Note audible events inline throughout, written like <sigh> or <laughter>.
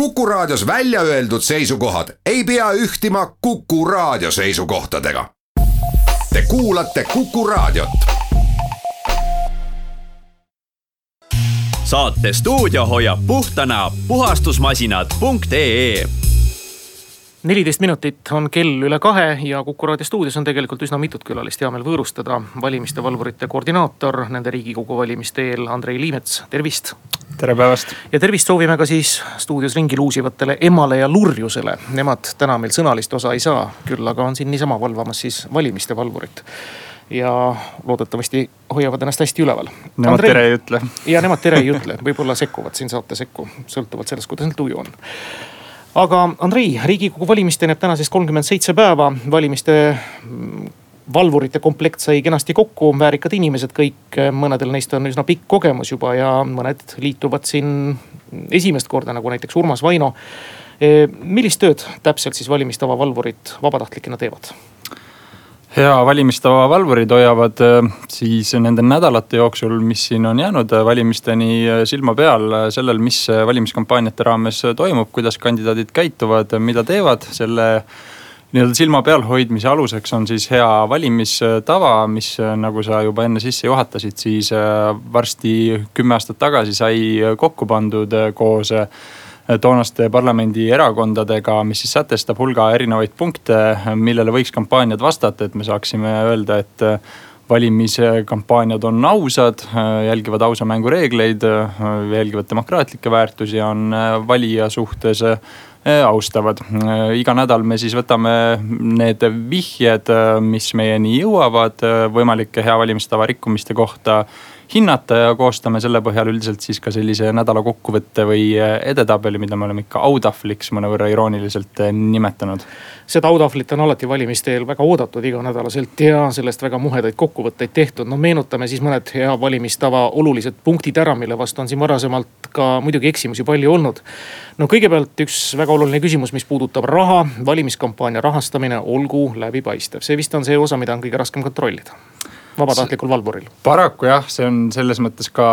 Kuku Raadios välja öeldud seisukohad ei pea ühtima Kuku Raadio seisukohtadega. Te kuulate Kuku Raadiot. saate stuudio hoiab puhtana puhastusmasinad.ee neliteist minutit on kell üle kahe ja Kuku raadio stuudios on tegelikult üsna mitut külalist hea meel võõrustada. valimiste valvurite koordinaator nende riigikogu valimiste eel, Andrei Liimets, tervist. tere päevast. ja tervist soovime ka siis stuudios ringi luusivatele emale ja lurjusele. Nemad täna meil sõnalist osa ei saa, küll aga on siin niisama valvamas siis valimiste valvurit ja loodetavasti hoiavad ennast hästi üleval. Nemad Andrei, tere ei ütle. ja nemad tere ei ütle, võib-olla sekkuvad siin saate sekku, sõltuvalt sellest, kuidas neil tuju on aga Andrei, riigikogu valimisteni jääb tänasest kolmkümmend seitse päeva, valimiste mm, valvurite komplekt sai kenasti kokku, väärikad inimesed kõik, mõnedel neist on üsna pikk kogemus juba ja mõned liituvad siin esimest korda, nagu näiteks Urmas Vaino. millist tööd täpselt siis valimistava valvurid vabatahtlikena teevad? Hea valimistava valvurid hoiavad äh, siis nende nädalate jooksul, mis siin on jäänud äh, valimisteni äh, silma peal sellel, mis valimiskampaaniate raames toimub, kuidas kandidaadid käituvad, mida teevad, selle nii-öelda silma peal hoidmise aluseks on siis hea valimistava, mis nagu sa juba enne sisse juhatasid, siis varsti kümme aastat tagasi sai kokku pandud koos toonaste parlamendierakondadega, mis siis sätestab hulga erinevaid punkte, millele võiks kampaaniad vastata, et me saaksime öelda, et valimiskampaaniad on ausad, jälgivad ausa mängu reegleid, jälgivad demokraatlikke väärtusi, on valija suhtes austavad. iga nädal me siis võtame need vihjed, mis meieni jõuavad võimalike hea valimistava rikkumiste kohta hinnata ja koostame selle põhjal üldiselt siis ka sellise nädala kokkuvõtte või edetabeli, mida me oleme ikka autahvliks mõnevõrra irooniliselt eh, nimetanud. seda autahvlit on alati valimiste eel väga oodatud iganädalaselt ja sellest väga muhedaid kokkuvõtteid tehtud. no meenutame siis mõned hea valimistava olulised punktid ära, mille vastu on siin varasemalt ka muidugi eksimusi palju olnud. no kõigepealt üks väga oluline küsimus, mis puudutab raha, valimiskampaania rahastamine olgu läbipaistev, see vist on see osa, mida on kõige raskem kontrollida vabatahtlikul valvuril? paraku jah, see on selles mõttes ka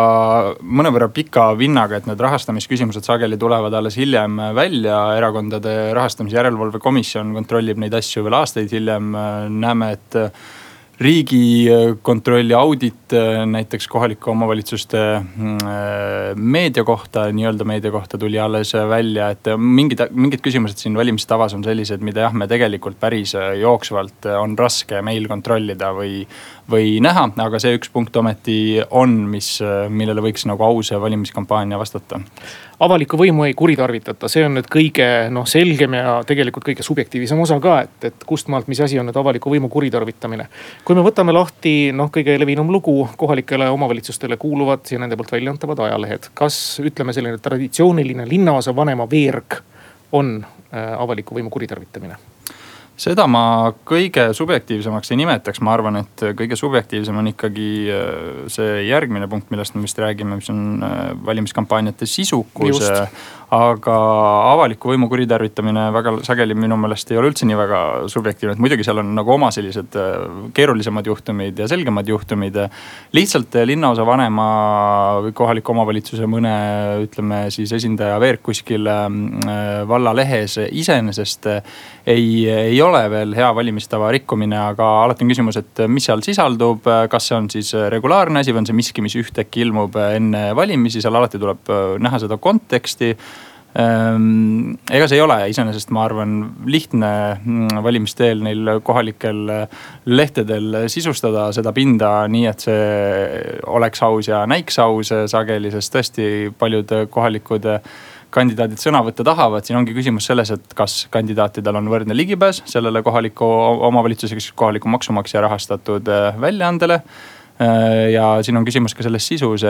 mõnevõrra pika vinnaga, et need rahastamisküsimused sageli tulevad alles hiljem välja. erakondade rahastamise järelevalve komisjon kontrollib neid asju veel aastaid hiljem, näeme, et riigikontrolli audit näiteks kohalike omavalitsuste mm, meedia kohta, nii-öelda meedia kohta tuli alles välja, et mingid, mingid küsimused siin valimistavas on sellised, mida jah, me tegelikult päris jooksvalt on raske meil kontrollida või, või näha. aga see üks punkt ometi on, mis, millele võiks nagu aus valimiskampaania vastata avalikku võimu ei kuritarvitata, see on nüüd kõige noh, selgem ja tegelikult kõige subjektiivsem osa ka, et, et kust maalt, mis asi on nüüd avaliku võimu kuritarvitamine. kui me võtame lahti noh, kõige levinum lugu, kohalikele omavalitsustele kuuluvad ja nende poolt välja antavad ajalehed. kas ütleme, selline traditsiooniline linnaosa vanema veerg on äh, avaliku võimu kuritarvitamine? Seda ma kõige subjektiivsemaks ei nimetaks, ma arvan, et kõige subjektiivsem on ikkagi äh, see järgmine punkt, millest me vist räägime, mis on äh, valimiskampaaniate sisukus aga avaliku võimu kuritarvitamine väga sageli minu meelest ei ole üldse nii väga subjektiivne, et muidugi seal on nagu oma sellised äh, keerulisemad juhtumid ja selgemad juhtumid. lihtsalt linnaosa vanema või kohaliku omavalitsuse mõne ütleme siis esindaja veerg kuskil äh, vallalehes iseenesest ei, ei ole veel hea valimistava rikkumine, aga alati on küsimus, et mis seal sisaldub, kas see on siis regulaarne asi või on see miski, mis ühtäkki ilmub enne valimisi, seal alati tuleb näha seda konteksti ega see ei ole iseenesest, ma arvan, lihtne mm, valimiste eel neil kohalikel lehtedel sisustada seda pinda nii, et see oleks aus ja näiks aus sageli, sest tõesti paljud kohalikud kandidaadid sõna võtta tahavad, siin ongi küsimus selles, et kas kandidaatidel on võrdne ligipääs sellele kohaliku omavalitsusega, siis kohaliku maksumaksja rahastatud väljaandele. Ja siin on küsimus ka selles sisus,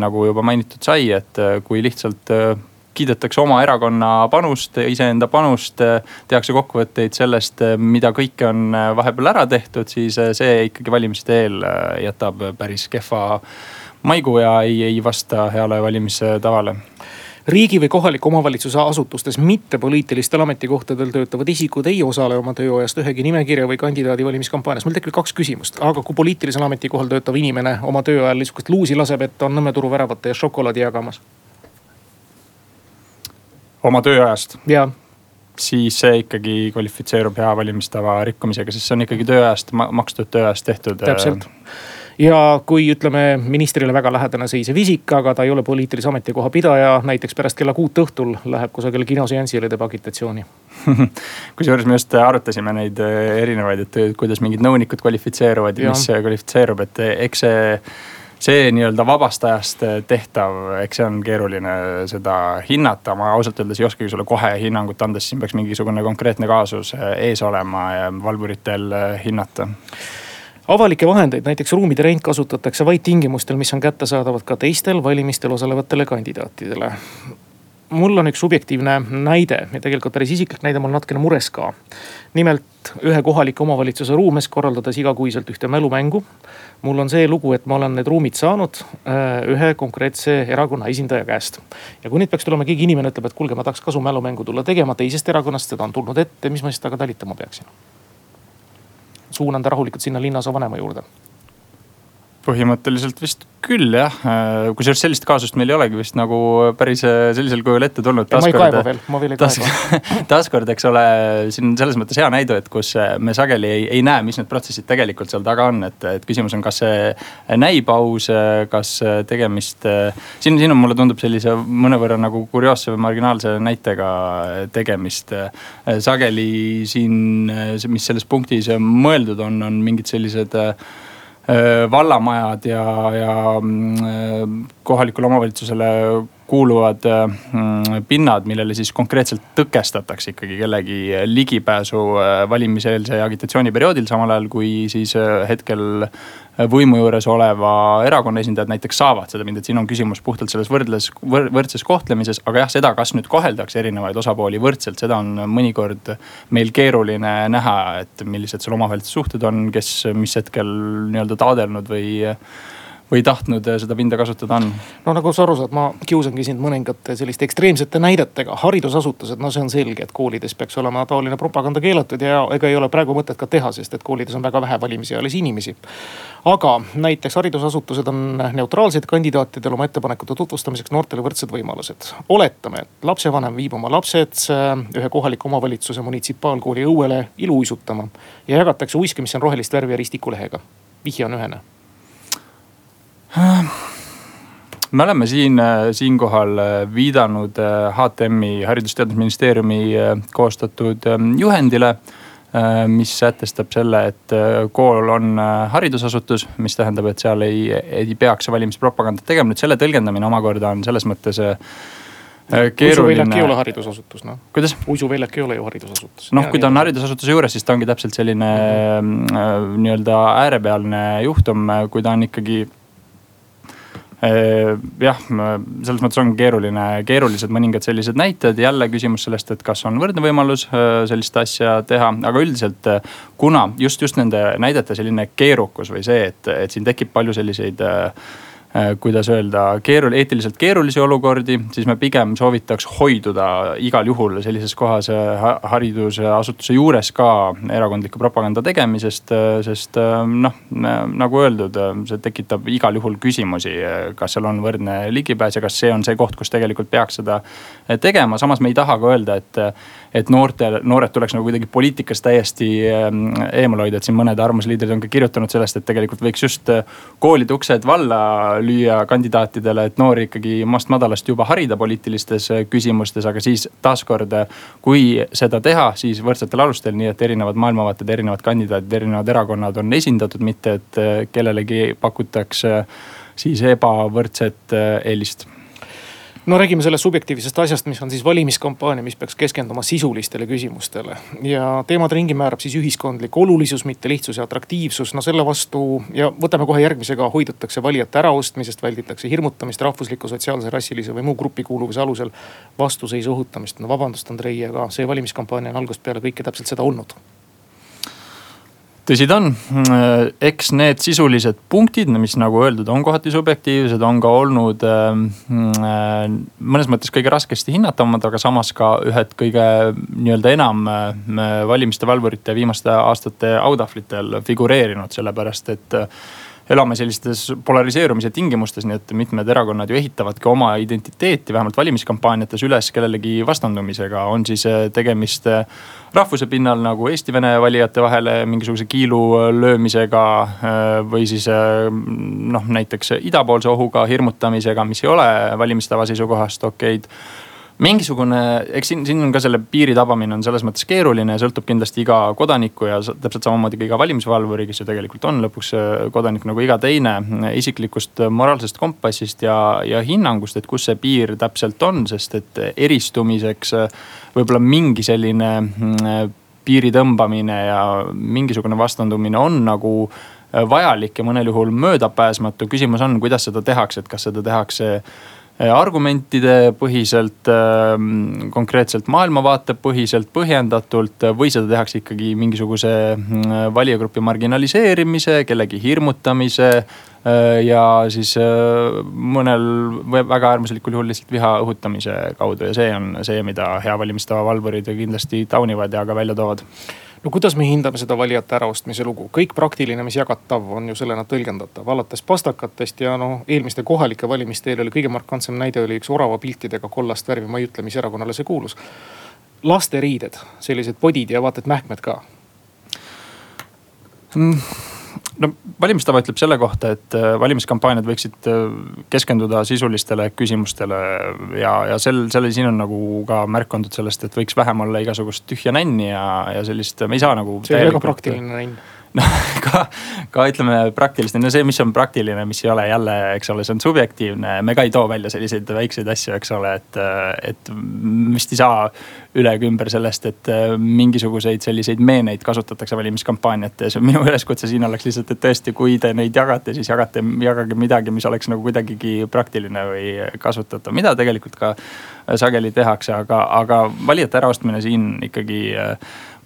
nagu juba mainitud sai, et kui lihtsalt kiidetakse oma erakonna panust, iseenda panust, tehakse kokkuvõtteid sellest, mida kõike on vahepeal ära tehtud, siis see ikkagi valimiste eel jätab päris kehva maigu ja ei, ei vasta heale valimistavale. Riigi või kohaliku omavalitsuse asutustes mittepoliitilistel ametikohtadel töötavad isikud ei osale oma tööajast ühegi nimekirja või kandidaadi valimiskampaanias. mul tekib kaks küsimust, aga kui poliitilisel ametikohal töötav inimene oma tööajal niisugust luusi laseb, et on Nõmme turu väravate ees šokolaadi jagamas oma tööajast ja siis see ikkagi kvalifitseerub hea valimistava rikkumisega, sest see on ikkagi tööajast, makstud tööajast tehtud. täpselt. Ja kui ütleme ministrile väga lähedane seisev isik, aga ta ei ole poliitilise ametikoha pidaja, näiteks pärast kella kuut õhtul läheb kusagile kinoseansile, teeb agitatsiooni. <laughs> Kusjuures me just arutasime neid erinevaid, et kuidas mingid nõunikud kvalifitseeruvad ja, ja mis kvalifitseerub, et eks see see nii-öelda vabast ajast tehtav, eks see on keeruline seda hinnata, ma ausalt öeldes ei oskagi sulle kohe hinnangut anda, sest siin peaks mingisugune konkreetne kaasus ees olema ja valvuritel hinnata avalikke vahendeid, näiteks ruumide rent kasutatakse vaid tingimustel, mis on kättesaadavad ka teistel valimistel osalevatele kandidaatidele. mul on üks subjektiivne näide ja tegelikult päris isiklik näide, ma olen natukene mures ka. Nimelt ühe kohaliku omavalitsuse ruumes korraldades igakuiselt ühte mälumängu. mul on see lugu, et ma olen need ruumid saanud äh, ühe konkreetse erakonna esindaja käest. ja kui nüüd peaks tulema keegi inimene, ütleb, et kuulge, ma tahaks kasumälumängu tulla tegema teisest erakonnast, seda on tulnud ette, mis ma siis temaga talitama peaksin? suunan ta rahulikult sinna linnaosavanema juurde põhimõtteliselt vist küll jah, kusjuures sellist kaasust meil ei olegi vist nagu päris äh, sellisel kujul ette tulnud. ma ei kaeba veel, ma veel ei kaeba. <laughs> taaskord, eks ole, siin on selles mõttes hea näide, et kus äh, me sageli ei, ei näe, mis need protsessid tegelikult seal taga on, et, et küsimus on, kas see näib aus, kas tegemist. siin, siin on, mulle tundub sellise mõnevõrra nagu kurioosse või marginaalse näitega tegemist. sageli siin, mis selles punktis mõeldud on, on mingid sellised Äh, vallamajad ja, ja mm, kohalikule omavalitsusele kuuluvad mm, pinnad, millele siis konkreetselt tõkestatakse ikkagi kellegi ligipääsu äh, valimiseelse agitatsiooni perioodil, samal ajal kui siis äh, hetkel võimu juures oleva erakonna esindajad näiteks saavad seda mind, et siin on küsimus puhtalt selles võrdles võr,, võrdses kohtlemises. aga jah, seda, kas nüüd koheldakse erinevaid osapooli võrdselt, seda on mõnikord meil keeruline näha, et millised seal omavahelised suhted on, kes mis hetkel nii-öelda taadelnud või või tahtnud seda pinda kasutada on? no nagu sa aru saad, ma kiusangi sind mõningate selliste ekstreemsete näidetega. haridusasutused, no see on selge, et koolides peaks olema taoline propaganda keelatud ja ega ei ole praegu mõtet ka teha, sest et koolides on väga vähe valimisealisi inimesi. aga näiteks haridusasutused on neutraalsed kandidaatidel oma ettepanekute tutvustamiseks noortele võrdsed võimalused. oletame, et lapsevanem viib oma lapsed äh, ühe kohaliku omavalitsuse munitsipaalkooli õuele iluuisutama ja jagatakse uiske, mis on rohelist värvi ja ristikulehega. vihje on ühene me oleme siin, äh, siinkohal äh, viidanud HTM-i, äh, Haridus-Teadusministeeriumi koostatud ähm, juhendile mis sätestab selle, et kool on haridusasutus, mis tähendab, et seal ei, ei peaks valimispropagandat tegema. nüüd selle tõlgendamine omakorda on selles mõttes keeruline. ei ole haridusasutus noh. kuidas? uisuväljak ei ole ju haridusasutus. noh, kui ta on haridusasutuse juures, siis ta ongi täpselt selline mm -hmm. nii-öelda äärepealne juhtum, kui ta on ikkagi jah, selles mõttes on keeruline, keerulised mõningad sellised näited, jälle küsimus sellest, et kas on võrdne võimalus äh, sellist asja teha, aga üldiselt äh, kuna just, just nende näidete selline keerukus või see, et, et siin tekib palju selliseid Äh, kuidas öelda, keerul-, eetiliselt keerulisi olukordi, siis me pigem soovitaks hoiduda igal juhul sellises kohas äh, haridusasutuse juures ka erakondliku propaganda tegemisest. Äh, sest noh, nagu öeldud, see tekitab igal juhul küsimusi, kas seal on võrdne ligipääs ja kas see on see koht, kus tegelikult peaks seda tegema. samas me ei taha ka öelda, et, et noortel, noored tuleks nagu kuidagi poliitikast täiesti eemale hoida, et siin mõned arvamusliidrid on ka kirjutanud sellest, et tegelikult võiks just koolide uksed valla lüüa kandidaatidele, et noori ikkagi maast madalast juba harida poliitilistes äh, küsimustes, aga siis taaskord, äh, kui seda teha, siis võrdsetel alustel, nii et erinevad maailmavaated, erinevad kandidaadid, erinevad erakonnad on esindatud, mitte et äh, kellelegi pakutakse siis ebavõrdset eelist no räägime sellest subjektiivsest asjast, mis on siis valimiskampaania, mis peaks keskenduma sisulistele küsimustele. ja teemade ringi määrab siis ühiskondlik olulisus, mitte lihtsus ja atraktiivsus. no selle vastu ja võtame kohe järgmisega, hoidutakse valijate äraostmisest, välditakse hirmutamist rahvusliku, sotsiaalse, rassilise või muu grupikuuluvuse alusel vastuseisu õhutamist. no vabandust, Andrei, aga see valimiskampaania on algusest peale kõike täpselt seda olnud tõsi ta on, eks need sisulised punktid, mis nagu öeldud, on kohati subjektiivsed, on ka olnud äh, mõnes mõttes kõige raskesti hinnatavamad, aga samas ka ühed kõige nii-öelda enam äh, valimiste valvurite viimaste aastate autahvlitel figureerinud, sellepärast et elame sellistes polariseerumise tingimustes, nii et mitmed erakonnad ju ehitavadki oma identiteeti, vähemalt valimiskampaaniates üles kellelegi vastandumisega. on siis äh, tegemist äh, rahvuse pinnal nagu Eesti-Vene valijate vahele mingisuguse kiilu löömisega. või siis noh, näiteks idapoolse ohuga hirmutamisega, mis ei ole valimistava seisukohast okeid mingisugune, eks siin, siin on ka selle piiri tabamine on selles mõttes keeruline sõltub kindlasti iga kodaniku ja täpselt samamoodi ka iga valimisvalvuri, kes ju tegelikult on lõpuks äh, kodanik nagu iga teine. isiklikust moraalsest kompassist ja, ja hinnangust, et kus see piir täpselt on, sest et eristumiseks äh, võib-olla mingi selline mm, piiri tõmbamine ja mingisugune vastandumine on nagu äh, vajalik ja mõnel juhul möödapääsmatu. küsimus on, kuidas seda tehakse, et kas seda tehakse Äh, argumentide põhiselt, ähm, konkreetselt maailmavaate põhiselt, põhjendatult või seda tehakse ikkagi mingisuguse mm, valijagrupi marginaliseerimise, kellegi hirmutamise äh, ja siis äh, mõnel väga äärmuslikul juhul lihtsalt viha õhutamise kaudu ja see on see, mida hea valimistava valvurid kindlasti taunivad ja ka välja toovad. No kuidas me hindame seda valijate äraostmise lugu, kõik praktiline, mis jagatav, on ju sellena tõlgendatav, alates pastakatest ja noh, eelmiste kohalike valimiste eel oli kõige markantsem näide oli üks orava piltidega kollast värvi, ma ei ütle, mis erakonnale see kuulus. lasteriided, sellised podid ja vaata et mähkmed ka. Mm no valimistava ütleb selle kohta, et äh, valimiskampaaniad võiksid äh, keskenduda sisulistele küsimustele ja, ja sel, selle siin on nagu ka märk antud sellest, et võiks vähem olla igasugust tühja nänni ja, ja sellist, me ei saa nagu. see oli väga praktiline nänn noh, <laughs> ka, ka ütleme praktilist, no see, mis on praktiline, mis ei ole jälle, eks ole, see on subjektiivne. me ka ei too välja selliseid väikseid asju, eks ole, et, et vist ei saa üle ega ümber sellest, et mingisuguseid selliseid meeneid kasutatakse valimiskampaaniates. minu üleskutse siin oleks lihtsalt, et tõesti, kui te neid jagate, siis jagate, jagage midagi, mis oleks nagu kuidagigi praktiline või kasutatav, mida tegelikult ka sageli tehakse, aga, aga valijate äraostmine siin ikkagi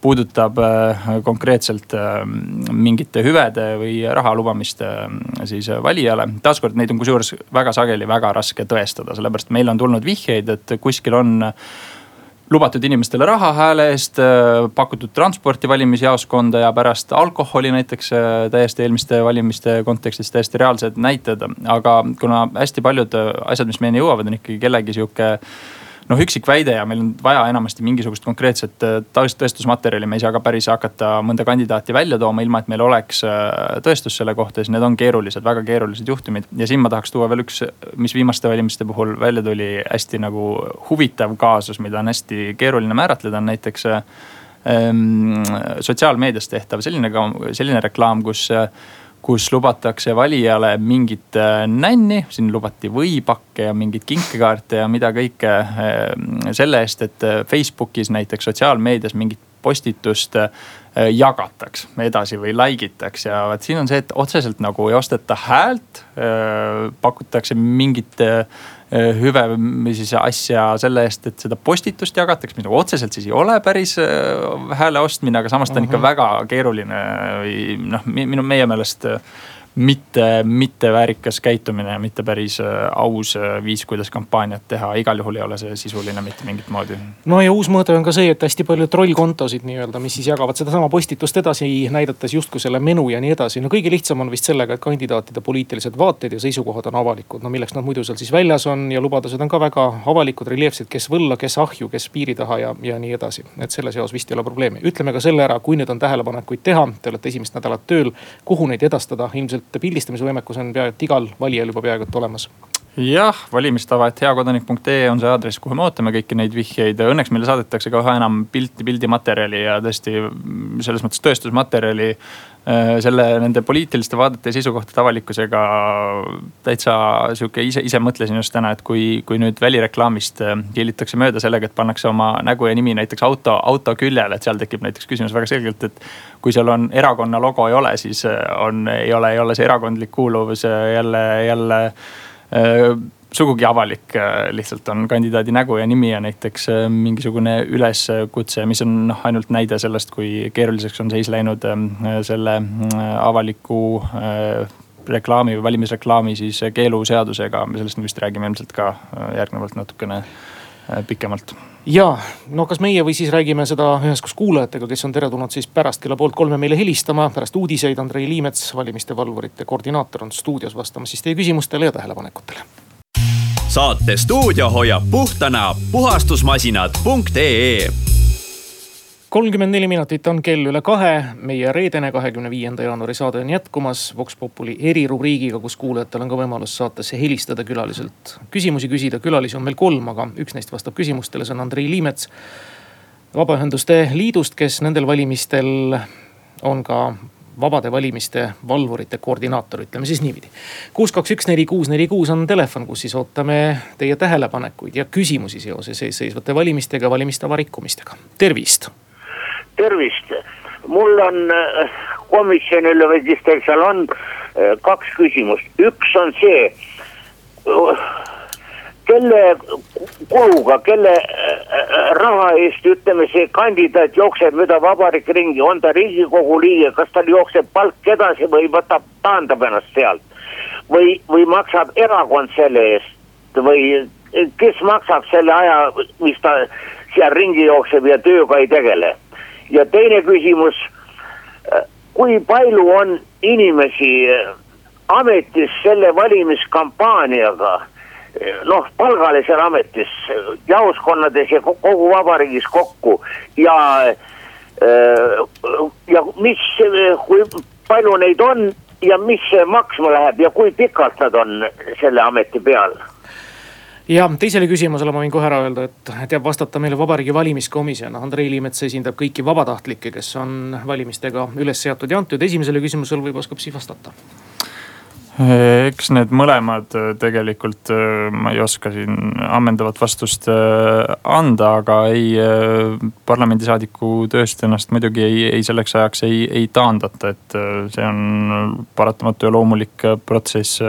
puudutab äh, konkreetselt äh, mingite hüvede või raha lubamist äh, siis valijale. taaskord neid on kusjuures väga sageli väga raske tõestada, sellepärast meil on tulnud vihjeid, et kuskil on lubatud inimestele raha hääle eest, pakutud transporti valimisjaoskonda ja pärast alkoholi näiteks täiesti eelmiste valimiste kontekstis täiesti reaalsed näited. aga kuna hästi paljud asjad, mis meieni jõuavad, on ikkagi kellegi sihuke noh, üksik väide ja meil on vaja enamasti mingisugust konkreetset äh, tõestusmaterjali, me ei saa ka päris hakata mõnda kandidaati välja tooma, ilma et meil oleks äh, tõestus selle kohta, siis need on keerulised, väga keerulised juhtumid. ja siin ma tahaks tuua veel üks, mis viimaste valimiste puhul välja tuli, hästi nagu huvitav kaasus, mida on hästi keeruline määratleda, on näiteks ähm, sotsiaalmeedias tehtav selline, selline reklaam, kus äh, kus lubatakse valijale mingit äh, nänni, siin lubati võipakke ja mingeid kinkekaarte ja mida kõike äh, selle eest, et äh, Facebookis näiteks sotsiaalmeedias mingit postitust jagataks edasi või like itaks ja vot siin on see, et otseselt nagu ei osteta häält, pakutakse mingit hüve või siis asja selle eest, et seda postitust jagatakse, nagu otseselt siis ei ole päris hääle ostmine, aga samas ta on ikka mhm. väga keeruline või noh, minu, meie meelest mitte, mitte väärikas käitumine ja mitte päris äh, aus äh, viis, kuidas kampaaniat teha. igal juhul ei ole see sisuline mitte mingit moodi. no ja uus mõõde on ka see, et hästi palju trollkontosid nii-öelda, mis siis jagavad sedasama postitust edasi, näidates justkui selle menu ja nii edasi. no kõige lihtsam on vist sellega, et kandidaatide poliitilised vaated ja seisukohad on avalikud. no milleks nad muidu seal siis väljas on ja lubadused on ka väga avalikud, reljeefsed, kes võlla, kes ahju, kes piiri taha ja, ja nii edasi. et selles jaos vist ei ole probleemi. ütleme ka selle ära, kui nüüd on tähelepanekuid teha, te olete esimest nädalat tööl, kuhu neid edastada, ilmselt ilmselt pildistamise võimekus on peaaegu et igal valijal juba peaaegu et olemas jah, valimistava, et heakodanik.ee on see aadress, kuhu me ootame kõiki neid vihjeid. Õnneks meile saadetakse ka üha enam pilti, pildimaterjali ja tõesti selles mõttes tõestusmaterjali selle, nende poliitiliste vaadete ja seisukohtade avalikkusega täitsa sihuke ise, ise mõtlesin just täna, et kui, kui nüüd välireklaamist äh, hiilitakse mööda sellega, et pannakse oma nägu ja nimi näiteks auto, auto küljele, et seal tekib näiteks küsimus väga selgelt, et. kui seal on erakonna logo ei ole, siis äh, on, ei ole, ei ole see erakondlik kuuluvus jälle, jälle Äh, sugugi avalik, äh, lihtsalt on kandidaadi nägu ja nimi ja näiteks äh, mingisugune üleskutse, mis on noh, ainult näide sellest, kui keeruliseks on seis läinud selle avaliku reklaami või valimisreklaami siis keeluseadusega, me sellest vist räägime ilmselt ka järgnevalt natukene pikemalt ja no kas meie või siis räägime seda üheskoos kuulajatega, kes on teretulnud siis pärast kella poolt kolme meile helistama. pärast uudiseid Andrei Liimets, valimiste valvurite koordinaator on stuudios vastamas siis teie küsimustele ja tähelepanekutele. Saate stuudio hoiab puhtana puhastusmasinad.ee kolmkümmend neli minutit on kell üle kahe, meie reedene, kahekümne viienda jaanuari saade on jätkumas Vox Populi erirubriigiga, kus kuulajatel on ka võimalus saatesse helistada külaliselt. küsimusi küsida, külalisi on meil kolm, aga üks neist vastab küsimustele, see on Andrei Liimets. vabaühenduste liidust, kes nendel valimistel on ka vabade valimiste valvurite koordinaator, ütleme siis niipidi. kuus, kaks, üks, neli, kuus, neli, kuus on telefon, kus siis ootame teie tähelepanekuid ja küsimusi seoses eesseisvate valimistega, valimistava rikkumistega. tervist tervist. mul on äh, komisjonile või siis teil seal on äh, kaks küsimust, üks on see. Kelle kuluga, kelle äh, raha eest, ütleme, see kandidaat jookseb mööda vabariiki ringi, on ta riigikogu liige, kas tal jookseb palk edasi või võtab, taandab ennast sealt. või, või maksab erakond selle eest või kes maksab selle aja, mis ta seal ringi jookseb ja tööga ei tegele ja teine küsimus, kui palju on inimesi ametis selle valimiskampaaniaga, eh, noh, palgalisel ametis, jaoskonnades ja kogu vabariigis kokku ja, eh, ja mis, kui palju neid on ja mis maksma läheb ja kui pikalt nad on selle ameti peal ja teisele küsimusele ma võin kohe ära öelda, et teab vastata meile Vabariigi Valimiskomisjon. Andrei Liimets esindab kõiki vabatahtlikke, kes on valimistega üles seatud ja antud. esimesele küsimusele võib, oskab siis vastata eks need mõlemad äh, tegelikult äh, ma ei oska siin ammendavat vastust anda, aga ei parlamendisaadiku tööst ennast muidugi ei, ei selleks ajaks ei, ei taandata, et see on paratamatu ja loomulik protsess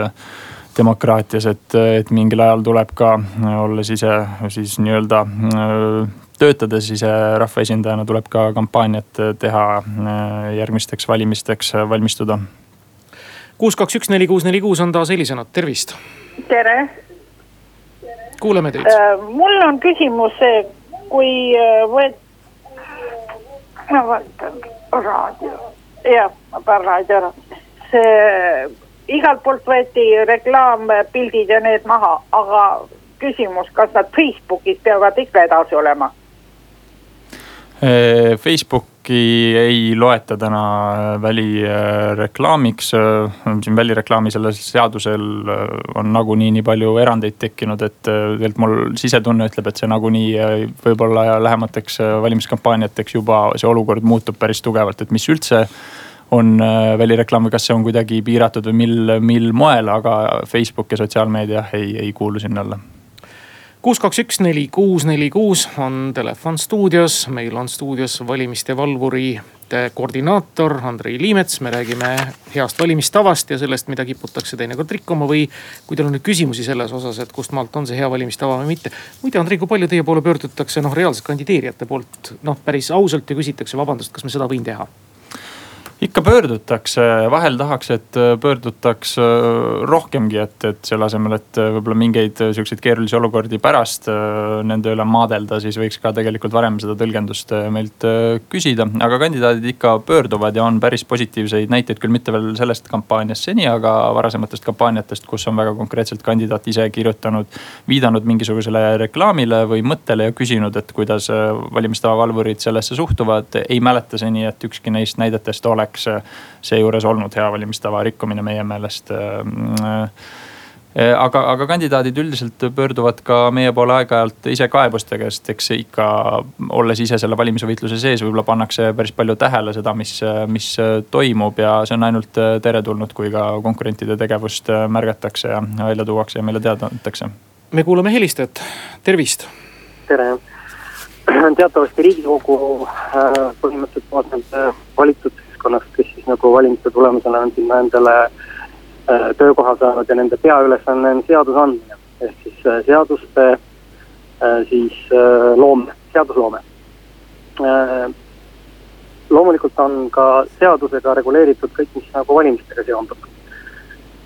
demokraatias, et, et mingil ajal tuleb ka olles ise siis nii-öelda töötades ise rahvaesindajana tuleb ka kampaaniat teha järgmisteks valimisteks valmistuda. Kuus, kaks, üks, neli, kuus, neli, kuus on taas helisenud, tervist. tere. kuuleme teid uh,. mul on küsimus, kui äh, võet-, ma vaatan raadio, jah, ma panen raadio ära. see igalt poolt võeti reklaampildid ja need maha, aga küsimus, kas nad Facebookis peavad ikka edasi olema? Facebooki ei loeta täna välireklaamiks. siin välireklaami sellel seadusel on nagunii nii palju erandeid tekkinud, et tegelikult mul sisetunne ütleb, et see nagunii võib-olla lähemateks valimiskampaaniateks juba see olukord muutub päris tugevalt, et mis üldse on äh, välireklaam või kas see on kuidagi piiratud või mil, mil moel, aga Facebook ja sotsiaalmeedia ei, ei kuulu sinna alla kuus, kaks, üks, neli, kuus, neli, kuus on telefon stuudios, meil on stuudios valimiste valvurite koordinaator Andrei Liimets. me räägime heast valimistavast ja sellest, mida kiputakse teinekord rikkuma või kui teil on nüüd küsimusi selles osas, et kust maalt on see hea valimistava või mitte. muide, Andrei, kui palju teie poole pöördutakse noh, reaalselt kandideerijate poolt noh, päris ausalt ja küsitakse vabandust, kas ma seda võin teha ikka pöördutakse, vahel tahaks, et pöördutaks äh, rohkemgi, et, et selle asemel, et äh, võib-olla mingeid äh, siukseid keerulisi olukordi pärast nende üle maadelda, siis võiks ka tegelikult varem seda tõlgendust meilt küsida. aga kandidaadid ikka pöörduvad ja on päris positiivseid näiteid, küll mitte veel sellest kampaaniast seni, aga varasematest kampaaniatest, kus on väga konkreetselt kandidaat ise kirjutanud, viidanud mingisugusele reklaamile või mõttele ja küsinud, et kuidas valimistava valvurid sellesse suhtuvad. ei mäleta seni, et ükski neist näidetest oleks oleks äh, seejuures olnud hea valimistava rikkumine meie meelest äh, äh, aga, aga kandidaadid üldiselt pöörduvad ka meie poole aeg-ajalt ise kaebustega, sest eks ikka olles ise selle valimisvõitluse sees, võib-olla pannakse päris palju tähele seda, mis, mis toimub ja see on ainult teretulnud, kui ka konkurentide tegevust märgatakse ja välja tuuakse ja meile teada antakse. me kuulame helistajat, tervist. tere <clears throat> teatavasti riigikogu põhimõtteliselt koosneb valitud seltskonnast, kes siis nagu valimiste tulemusena on sinna endale äh, töökoha saanud ja nende peaülesanne on seadusandmine. ehk siis äh, seaduste äh, siis loome, seadusloome. loomulikult on ka seadusega reguleeritud kõik, mis nagu valimistega seondub.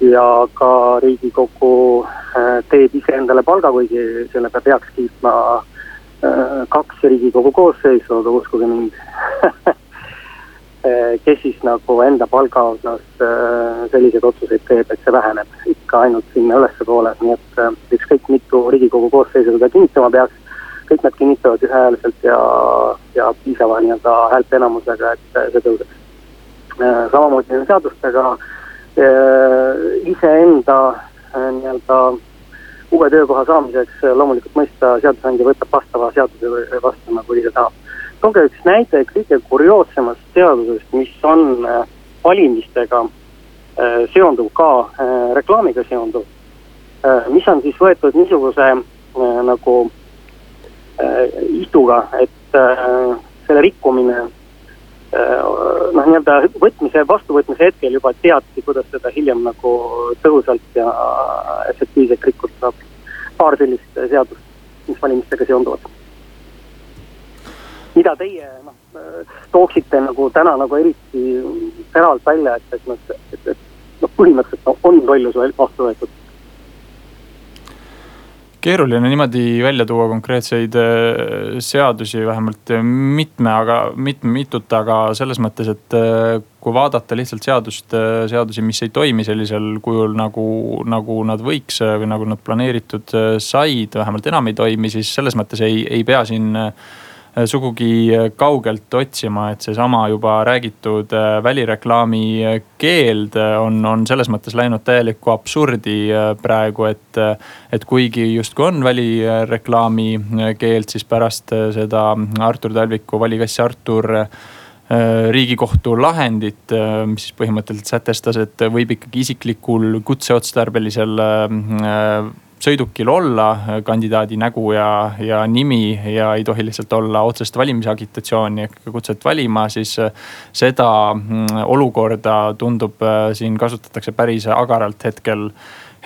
ja ka riigikogu teeb iseendale palga, kuigi selle peab heaks kiitma kaks Riigikogu koosseisu, aga uskuge mind <laughs> kes siis nagu enda palga osas selliseid otsuseid teeb, et see väheneb ikka ainult sinna ülespoole, nii et ükskõik mitu Riigikogu koosseisu seda kinnitama peaks kõik nad kinnitavad ühehäälselt ja, ja piisava nii-öelda häälteenamusega, et see tõuseks. Samamoodi seadustega äh, iseenda nii-öelda uue töökoha saamiseks loomulikult mõista seadusandja võtab vastava seaduse vastu, nagu ise tahab. Tooge üks näide kõige kurioossemast seadusest, mis on valimistega seonduv ka, reklaamiga seonduv, mis on siis võetud niisuguse nagu Äh, istuga, et äh, selle rikkumine äh, noh, nii-öelda võtmise, vastuvõtmise hetkel juba teati, kuidas seda hiljem nagu tõhusalt ja efektiivselt rikkuda saab. paar sellist seadust, mis valimistega seonduvad. Mida teie noh, tooksite nagu täna nagu eriti teravalt välja, et, et noh, et, et noh, põhimõtteliselt no, on lollus vastu võetud. Keeruline niimoodi välja tuua konkreetseid äh, seadusi, vähemalt mitme, aga mitme, mitut, aga selles mõttes, et äh, kui vaadata lihtsalt seadust, äh, seadusi, mis ei toimi sellisel kujul nagu, nagu nad võiks või nagu nad planeeritud said, vähemalt enam ei toimi, siis selles mõttes ei, ei pea siin Äh, sugugi äh, kaugelt otsima, et seesama juba räägitud äh, välireklaami keeld on, on selles mõttes läinud täielikku absurdi praegu, et. et kuigi justkui on välireklaami keeld, siis pärast seda Artur Talviku Vali kass Artur riigikohtu lahendit, mis siis põhimõtteliselt sätestas, et võib ikkagi isiklikul kutseotstarbelisel sõidukil olla kandidaadi nägu ja, ja nimi ja ei tohi lihtsalt olla otsest valimisagitatsiooni ehk kutset valima, siis seda mm, olukorda tundub äh, siin kasutatakse päris agaralt hetkel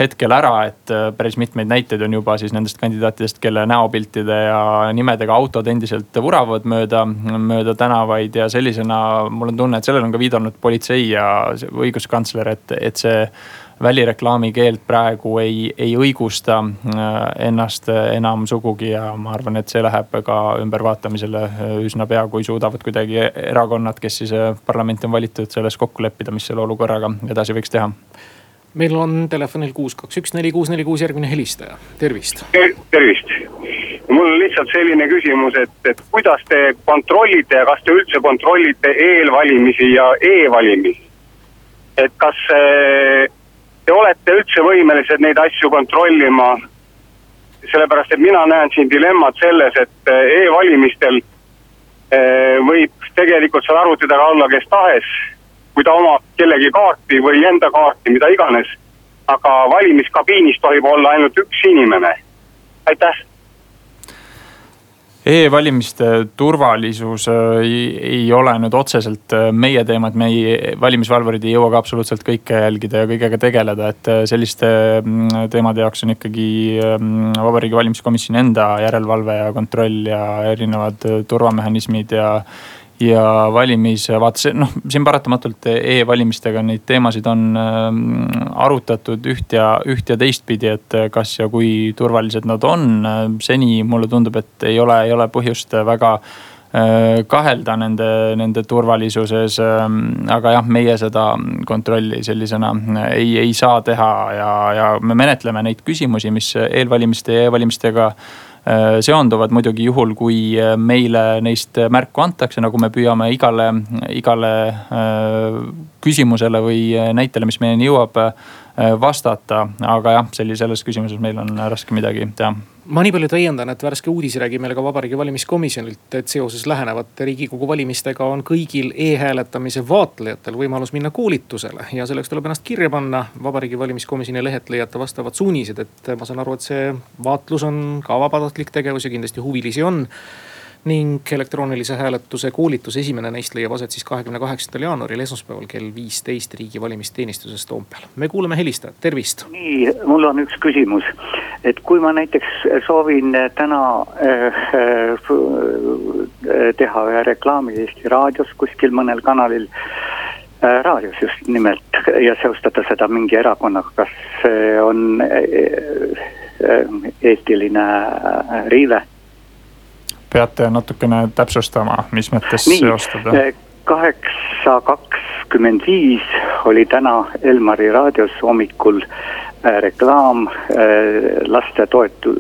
hetkel ära, et äh, päris mitmeid näiteid on juba siis nendest kandidaatidest, kelle näopiltide ja nimedega autod endiselt vuravad mööda, mööda tänavaid ja sellisena mul on tunne, et sellele on ka viidanud politsei ja õiguskantsler, et, et see välireklaami keeld praegu ei, ei õigusta äh, ennast enam sugugi ja ma arvan, et see läheb ka ümbervaatamisele äh, üsna pea, kui suudavad kuidagi erakonnad, kes siis äh, parlamenti on valitud, selles kokku leppida, mis selle olukorraga edasi võiks teha meil on telefonil kuus, kaks, üks, neli, kuus, neli, kuus järgmine helistaja, tervist Ter. tervist, mul on lihtsalt selline küsimus, et, et kuidas te kontrollite ja kas te üldse kontrollite eelvalimisi ja e-valimisi? et kas te olete üldse võimelised neid asju kontrollima? sellepärast, et mina näen siin dilemmat selles, et eh, e-valimistel eh, võib tegelikult seal arvuti taga olla kes tahes, kui ta omab kellegi kaarti või enda kaarti, mida iganes. aga valimiskabiinis tohib olla ainult üks inimene. aitäh E-valimiste turvalisus äh, ei, ei ole nüüd otseselt äh, meie teema, et meie valimisvalvurid ei jõua ka absoluutselt kõike jälgida ja kõigega tegeleda, et äh, selliste mm, teemade jaoks on ikkagi mm, Vabariigi Valimiskomisjoni enda järelevalve ja kontroll ja erinevad turvamehhanismid ja ja valimisvaates, noh siin paratamatult e-valimistega neid teemasid on ähm, arutatud üht ja, üht ja teistpidi, et kas ja kui turvalised nad on. seni mulle tundub, et ei ole, ei ole põhjust väga äh, kahelda nende, nende turvalisuses. Ähm, aga jah, meie seda kontrolli sellisena ei, ei saa teha ja, ja me menetleme neid küsimusi, mis eelvalimiste ja e-valimistega Äh, seonduvad muidugi juhul, kui äh, meile neist märku antakse, nagu me püüame igale, igale äh, küsimusele või näitele, mis meieni jõuab, vastata. aga jah, selles küsimuses meil on raske midagi teha ma nii palju täiendan, et värske uudis räägib meile ka Vabariigi Valimiskomisjonilt, et seoses lähenevate riigikogu valimistega on kõigil e-hääletamise vaatlejatel võimalus minna koolitusele. ja selleks tuleb ennast kirja panna. Vabariigi Valimiskomisjoni lehelt leiate vastavad suunised, et ma saan aru, et see vaatlus on ka vabatahtlik tegevus ja kindlasti huvilisi on ning elektroonilise hääletuse koolitus, esimene neist leiab aset siis kahekümne kaheksandal jaanuaril, esmaspäeval kell viisteist riigi valimisteenistuses Toompeal. me kuulame helistajat, tervist. nii, mul on üks küsimus, et kui ma näiteks soovin täna äh, äh, teha ühe reklaami Eesti Raadios kuskil mõnel kanalil äh, raadios just nimelt ja seostada seda mingi erakonnaga, kas see on äh, äh, eetiline riive? Peate natukene täpsustama, mis mõttes seostada? kaheksa kakskümmend viis oli täna Elmari raadios hommikul äh, reklaam äh, laste toetu-,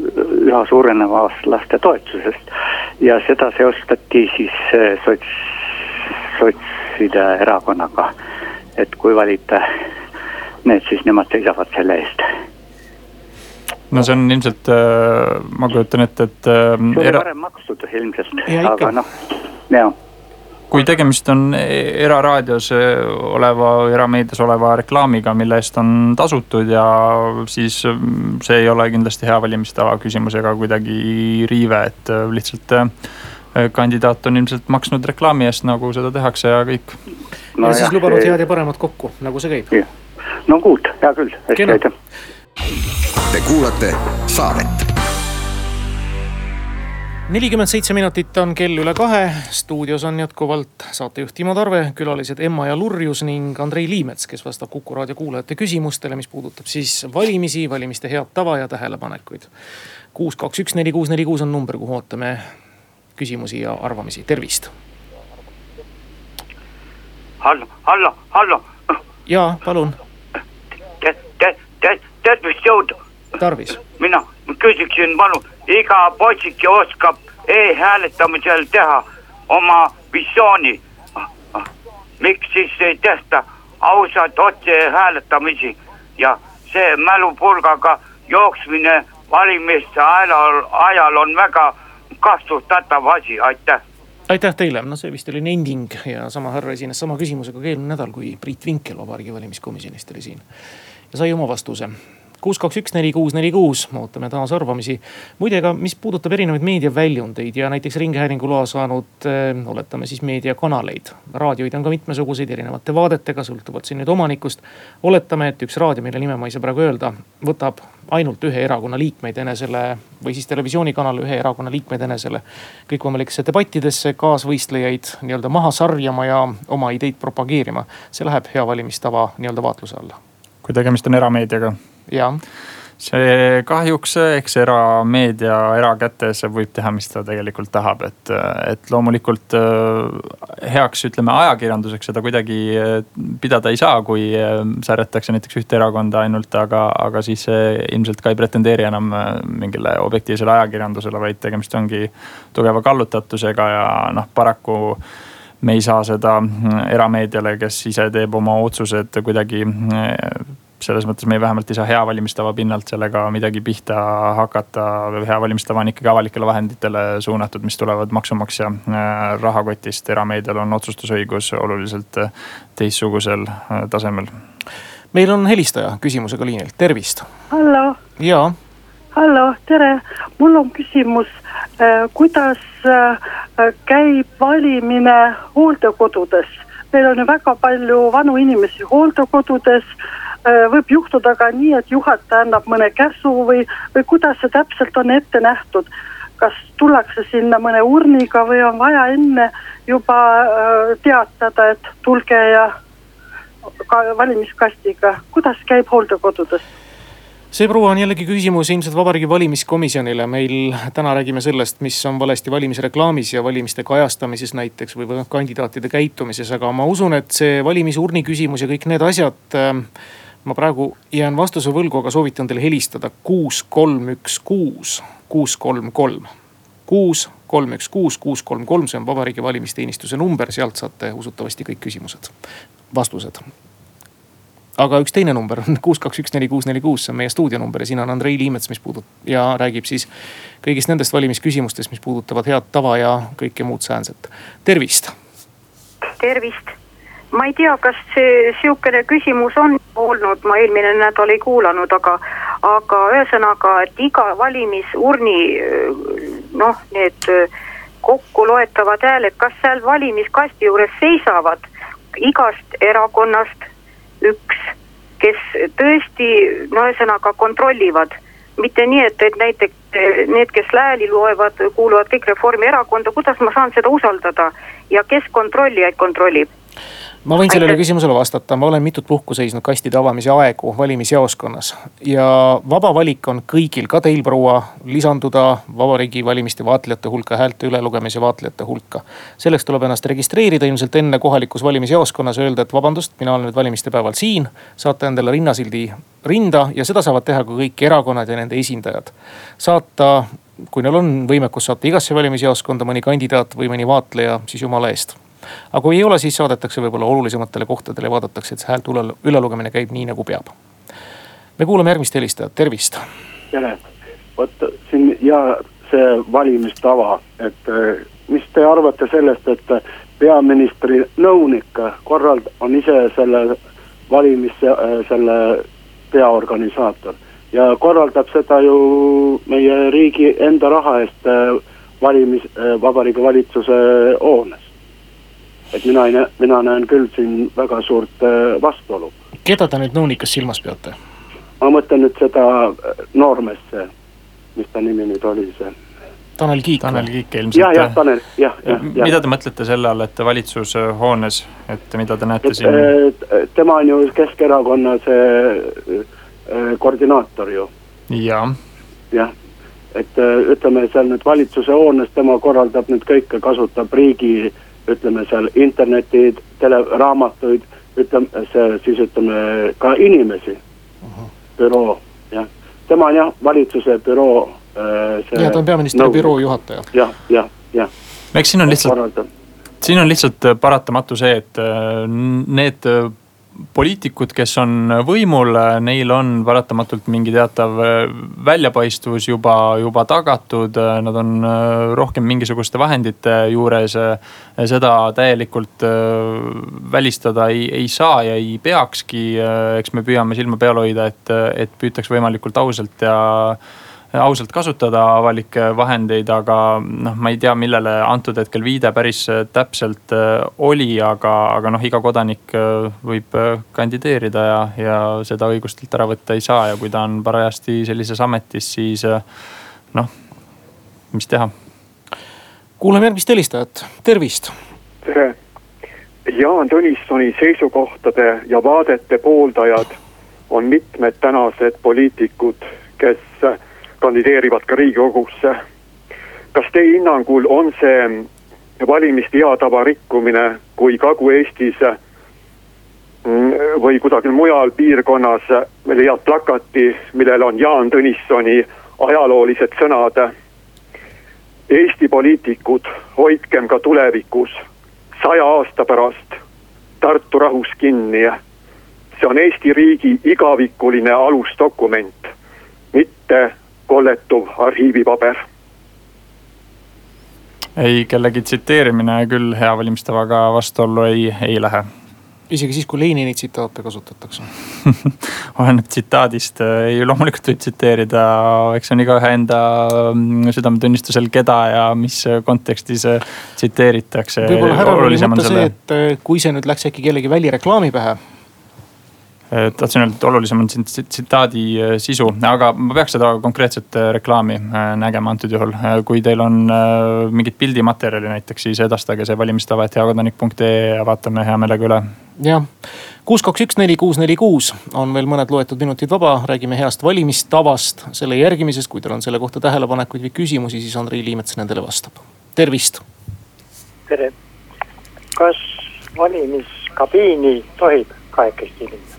üha suurenevast lastetoetusest. ja seda seostati siis sots, sotside erakonnaga. et kui valite need, siis nemad seisavad selle eest no see on ilmselt, ma kujutan ette, et. see oli varem makstud ilmselt, aga noh, jaa kui tegemist on eraraadios oleva, erameedias oleva reklaamiga, mille eest on tasutud ja siis mm, see ei ole kindlasti hea valimistava küsimus ega kuidagi riive, et lihtsalt kandidaat on ilmselt maksnud reklaami eest, nagu seda tehakse ja kõik no. ja siis lubanud head ja paremat kokku, nagu see käib. no good, hea küll, hästi aitäh. Te kuulate saadet nelikümmend seitse minutit on kell üle kahe, stuudios on jätkuvalt saatejuht Timo Tarve, külalised Emma ja Lurjus ning Andrei Liimets, kes vastab Kuku raadio kuulajate küsimustele, mis puudutab siis valimisi, valimiste head tava ja tähelepanekuid. kuus, kaks, üks, neli, kuus, neli, kuus on number, kuhu ootame küsimusi ja arvamisi, tervist. hallo, hallo, hallo. jaa, palun. Tervist, jõudu. tarvis. mina küsiksin, palun iga poisike oskab e-hääletamisel teha oma visiooni. miks siis ei tehta ausat otse hääletamisi ja see mälupulgaga jooksmine valimiste ajal, ajal on väga kahtlustatav asi, aitäh aitäh teile, no see vist oli nending ja sama härra esines sama küsimusega ka eelmine nädal, kui Priit Vinkel Vabariigi Valimiskomisjonist oli siin. Ja sai oma vastuse kuus, kaks, üks, neli, kuus, neli, kuus, ootame taas arvamisi. muide, ka mis puudutab erinevaid meediaväljundeid ja näiteks ringhäälingu loa saanud äh,, oletame siis meediakanaleid. raadioid on ka mitmesuguseid erinevate vaadetega, sõltuvalt siin nüüd omanikust. oletame, et üks raadio, mille nime ma ei saa praegu öelda, võtab ainult ühe erakonna liikmeid enesele või siis televisioonikanal ühe erakonna liikmeid enesele kõikvõimalikesse debattidesse, kaasvõistlejaid nii-öelda maha sarjama ja oma ideid propageerima. see läheb hea valimistava nii-öelda vaatluse alla. Kui tegemist on erameediaga. See kahjuks, eks erameedia erakätes võib teha, mis ta tegelikult tahab, et, et loomulikult äh, heaks, ütleme ajakirjanduseks seda kuidagi pidada ei saa, kui särjatakse näiteks ühte erakonda ainult, aga, aga siis ilmselt ka ei pretendeeri enam mingile objektiivsele ajakirjandusele, vaid tegemist ongi tugeva kallutatusega ja noh, paraku me ei saa seda erameediale, kes ise teeb oma otsused kuidagi selles mõttes me vähemalt ei saa hea valimistava pinnalt sellega midagi pihta hakata. hea valimistava on ikkagi avalikele vahenditele suunatud, mis tulevad maksumaksja äh, rahakotist. erameedial on otsustusõigus oluliselt teistsugusel tasemel. meil on helistaja küsimusega liinil, tervist. hallo. Hallo, tere, mul on küsimus, kuidas käib valimine hooldekodudes? meil on ju väga palju vanu inimesi hooldekodudes Äh, võib juhtuda ka nii, et juhataja annab mõne käsu või, või kuidas see täpselt on ette nähtud. kas tullakse sinna mõne urniga või on vaja enne juba äh, teatada, et tulge ja ka valimiskastiga, kuidas käib hooldekodudes? See proua on jällegi küsimus ilmselt Vabariigi Valimiskomisjonile. meil täna räägime sellest, mis on valesti valimisreklaamis ja valimiste kajastamises näiteks või, või kandidaatide käitumises, aga ma usun, et see valimisurni küsimus ja kõik need asjad äh, ma praegu jään vastuse võlgu, aga soovitan teil helistada kuus, kolm, üks, kuus, kuus, kolm, kolm. kuus, kolm, üks, kuus, kuus, kolm, kolm, see on Vabariigi Valimisteenistuse number, sealt saate usutavasti kõik küsimused, vastused. Aga üks teine number on <laughs> kuus, kaks, üks, neli, kuus, neli, kuus, see on meie stuudionumber ja siin on Andrei Liimets, mis puudutab ja räägib siis kõigist nendest valimisküsimustest, mis puudutavad head tava ja kõike muud säänset. tervist. tervist ma ei tea, kas see sihukene küsimus on olnud, ma eelmine nädal ei kuulanud, aga, aga ühesõnaga, et iga valimisurni noh, need kokku loetavad hääled, kas seal valimiskasti juures seisavad igast erakonnast üks, kes tõesti no ühesõnaga kontrollivad mitte nii, et, et näiteks need, kes hääli loevad, kuuluvad kõik Reformierakonda, kuidas ma saan seda usaldada ja kes kontrollijaid kontrollib? Ma võin sellele küsimusele vastata, ma olen mitut puhku seisnud kastide avamise aegu valimisjaoskonnas. ja vaba valik on kõigil, ka teil proua, lisanduda vabariigi valimiste vaatlejate hulka, häälte ülelugemise vaatlejate hulka. selleks tuleb ennast registreerida ilmselt enne kohalikus valimisjaoskonnas, öelda, et vabandust, mina olen nüüd valimiste päeval siin. saate endale rinnasildi rinda ja seda saavad teha ka kõik erakonnad ja nende esindajad. saata, kui neil on võimekus saata igasse valimisjaoskonda mõni kandidaat või mõni vaatleja, siis jumala eest aga kui ei ole, siis saadetakse võib-olla olulisematele kohtadele ja vaadatakse, et see häälte üle, ülelugemine käib nii nagu peab. me kuulame järgmist helistajat, tervist. tere, vot siin ja see valimistava, et eh, mis te arvate sellest, et peaministri nõunik korrald- on ise selle valimis, selle peaorganisaator ja korraldab seda ju meie riigi enda raha eest valimis, Vabariigi Valitsuse hoones et mina ei näe, mina näen küll siin väga suurt äh, vastuolu. keda te nüüd nõunikas silmas peate? ma mõtlen nüüd seda äh, noormeest, see, mis ta nimi nüüd oli, see. Tanel Kiik. Tanel Kiik ilmselt. jah, jah, Tanel, jah, jah, jah. mida te mõtlete selle all, et valitsushoones, et mida te näete et, siin? äh, tema on ju Keskerakonna see koordinaator ju. jaa. jah, et ütleme seal nüüd valitsuse hoones tema korraldab nüüd kõike, kasutab riigi ütleme seal interneti, tele, raamatuid, ütleme see siis ütleme ka inimesi uh. -huh. büroo, jah, tema on jah, valitsuse büroo äh,. ja ta on peaministri nõu. büroo juhataja. jah, jah, jah. eks siin on lihtsalt, siin on lihtsalt paratamatu see, et äh, need poliitikud, kes on võimul, neil on paratamatult mingi teatav äh, väljapaistvus juba, juba tagatud. Nad on äh, rohkem mingisuguste vahendite juures. seda täielikult äh, välistada ei, ei saa ja ei peakski. eks me püüame silma peal hoida, et, et püütaks võimalikult ausalt ja ausalt kasutada avalikke vahendeid, aga noh, ma ei tea, millele antud hetkel viide päris täpselt äh, oli, aga, aga noh, iga kodanik äh, võib äh, kandideerida ja, ja seda õigust talt ära võtta ei saa ja kui ta on parajasti sellises ametis, siis noh, mis teha. kuulame järgmist helistajat, tervist. tere, Jaan Tõnissoni seisukohtade ja vaadete pooldajad on mitmed tänased poliitikud, kes kandideerivad ka riigikogusse. kas teie hinnangul on see valimiste hea tava rikkumine, kui Kagu-Eestis mm, või kusagil mujal piirkonnas leiad plakati, millel on Jaan Tõnissoni ajaloolised sõnad. Eesti poliitikud, hoidkem ka tulevikus, saja aasta pärast Tartu rahus kinni. see on Eesti riigi igavikuline alusdokument, mitte kolletuv arhiivipaber. ei, kellegi tsiteerimine küll hea valimistavaga vastuollu ei, ei lähe isegi siis, kui Lenini tsitaate kasutatakse <laughs> oleneb tsitaadist, ei loomulikult võib tsiteerida, eks see on igaühe enda mm, südametunnistusel, keda ja mis kontekstis tsiteeritakse. võib-olla härral oli mõte see, et kui see nüüd läks äkki kellegi välireklaami pähe tahtsin öelda, et olulisem on siin tsitaadi äh, sisu, aga ma peaks seda konkreetset äh, reklaami äh, nägema antud juhul. kui teil on mingit pildimaterjali näiteks, siis edastage see valimistava, et heakodanik.ee ja vaatame hea meelega üle. jah, kuus, kaks, üks, neli, kuus, neli, kuus on veel mõned loetud minutid vaba, räägime heast valimistavast, selle järgimisest. kui teil on selle kohta tähelepanekuid või küsimusi, siis Andrei Liimets nendele vastab. tervist. tere, kas valimiskabiini tohib kahekesti minna?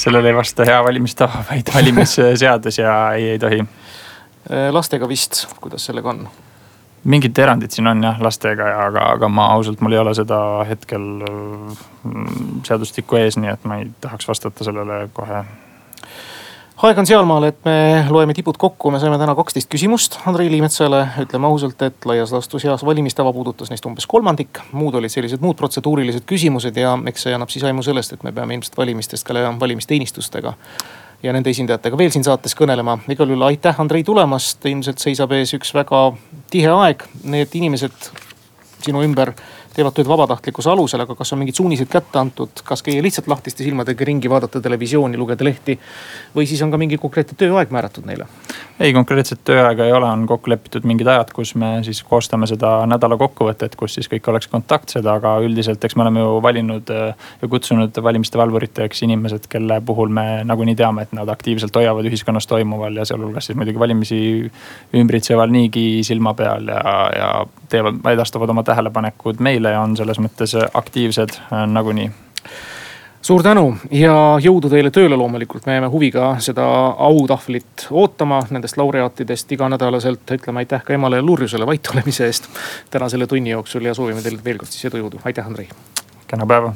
Sellele ei vasta hea valimistava, vaid valimisseadus ja ei, ei tohi. Äh, lastega vist, kuidas sellega on? mingid erandid siin on jah lastega aga, aga ma ausalt, mul ei ole seda hetkel mm, seadustikku ees, nii et ma ei tahaks vastata sellele kohe aeg on sealmaal, et me loeme tipud kokku, me saime täna kaksteist küsimust Andrei Liimetsale. ütleme ausalt, et laias laastus heas valimistava puudutas neist umbes kolmandik. muud olid sellised muud protseduurilised küsimused ja eks see annab siis aimu sellest, et me peame ilmselt valimistest ka valimisteenistustega ja nende esindajatega veel siin saates kõnelema. igal juhul aitäh, Andrei tulemast, ilmselt seisab ees üks väga tihe aeg. Need inimesed sinu ümber teevad tööd vabatahtlikkuse alusel, aga kas on mingid suunised kätte antud, kas käia lihtsalt lahtiste silmadega ringi, vaadata televisiooni, lugeda lehti. või siis on ka mingi konkreetne tööaeg määratud neile? ei, konkreetset tööaega ei ole, on kokku lepitud mingid ajad, kus me siis koostame seda nädala kokkuvõtet, kus siis kõik oleks kontaktsed, aga üldiselt eks me oleme ju valinud ja kutsunud valimiste valvuriteks inimesed, kelle puhul me nagunii teame, et nad aktiivselt hoiavad ühiskonnas toimuval ja sealhulgas siis muidugi valimisi ümbritseval niigi silma peal ja, ja teevad, edastavad oma tähelepanekud meile ja on selles mõttes aktiivsed äh, nagunii suur tänu ja jõudu teile tööle loomulikult, me jääme huviga seda autahvlit ootama nendest laureaatidest iganädalaselt. ütleme aitäh ka emale lurjusele vait olemise eest täna selle tunni jooksul ja soovime teile veel kord siis edu, jõudu, aitäh, Andrei. kena päeva